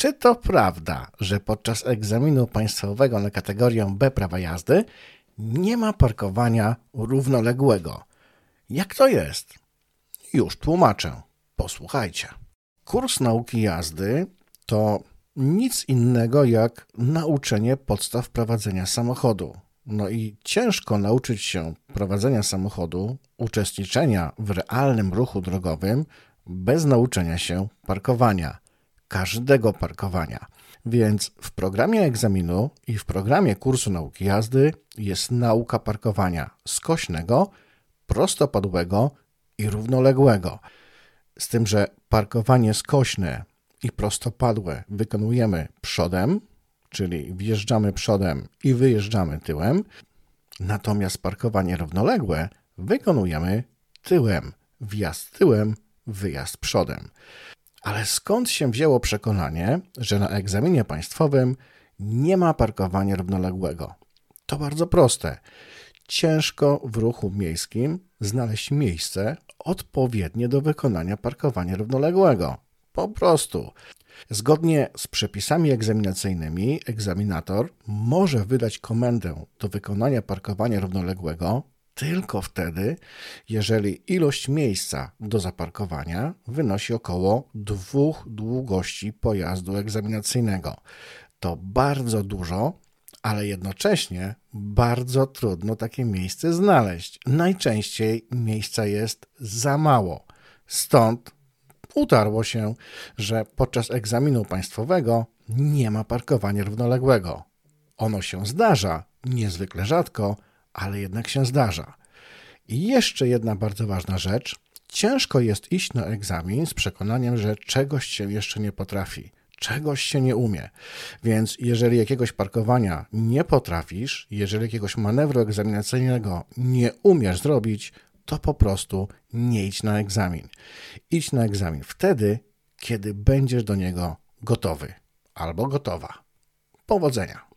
Czy to prawda, że podczas egzaminu państwowego na kategorię B prawa jazdy nie ma parkowania równoległego? Jak to jest? Już tłumaczę. Posłuchajcie. Kurs nauki jazdy to nic innego jak nauczenie podstaw prowadzenia samochodu. No i ciężko nauczyć się prowadzenia samochodu, uczestniczenia w realnym ruchu drogowym bez nauczenia się parkowania, każdego parkowania. Więc w programie egzaminu i w programie kursu nauki jazdy jest nauka parkowania skośnego, prostopadłego i równoległego. Z tym, że parkowanie skośne i prostopadłe wykonujemy przodem, czyli wjeżdżamy przodem i wyjeżdżamy tyłem, natomiast parkowanie równoległe wykonujemy tyłem, wjazd tyłem, wyjazd przodem. Ale skąd się wzięło przekonanie, że na egzaminie państwowym nie ma parkowania równoległego? To bardzo proste. Ciężko w ruchu miejskim znaleźć miejsce odpowiednie do wykonania parkowania równoległego. Po prostu. Zgodnie z przepisami egzaminacyjnymi, egzaminator może wydać komendę do wykonania parkowania równoległego tylko wtedy, jeżeli ilość miejsca do zaparkowania wynosi około dwóch długości pojazdu egzaminacyjnego. To bardzo dużo, ale jednocześnie bardzo trudno takie miejsce znaleźć. Najczęściej miejsca jest za mało. Stąd utarło się, że podczas egzaminu państwowego nie ma parkowania równoległego. Ono się zdarza, niezwykle rzadko, ale jednak się zdarza. I jeszcze jedna bardzo ważna rzecz. Ciężko jest iść na egzamin z przekonaniem, że czegoś się jeszcze nie potrafi, czegoś się nie umie. Więc jeżeli jakiegoś parkowania nie potrafisz, jeżeli jakiegoś manewru egzaminacyjnego nie umiesz zrobić, to po prostu nie idź na egzamin. Idź na egzamin wtedy, kiedy będziesz do niego gotowy albo gotowa. Powodzenia!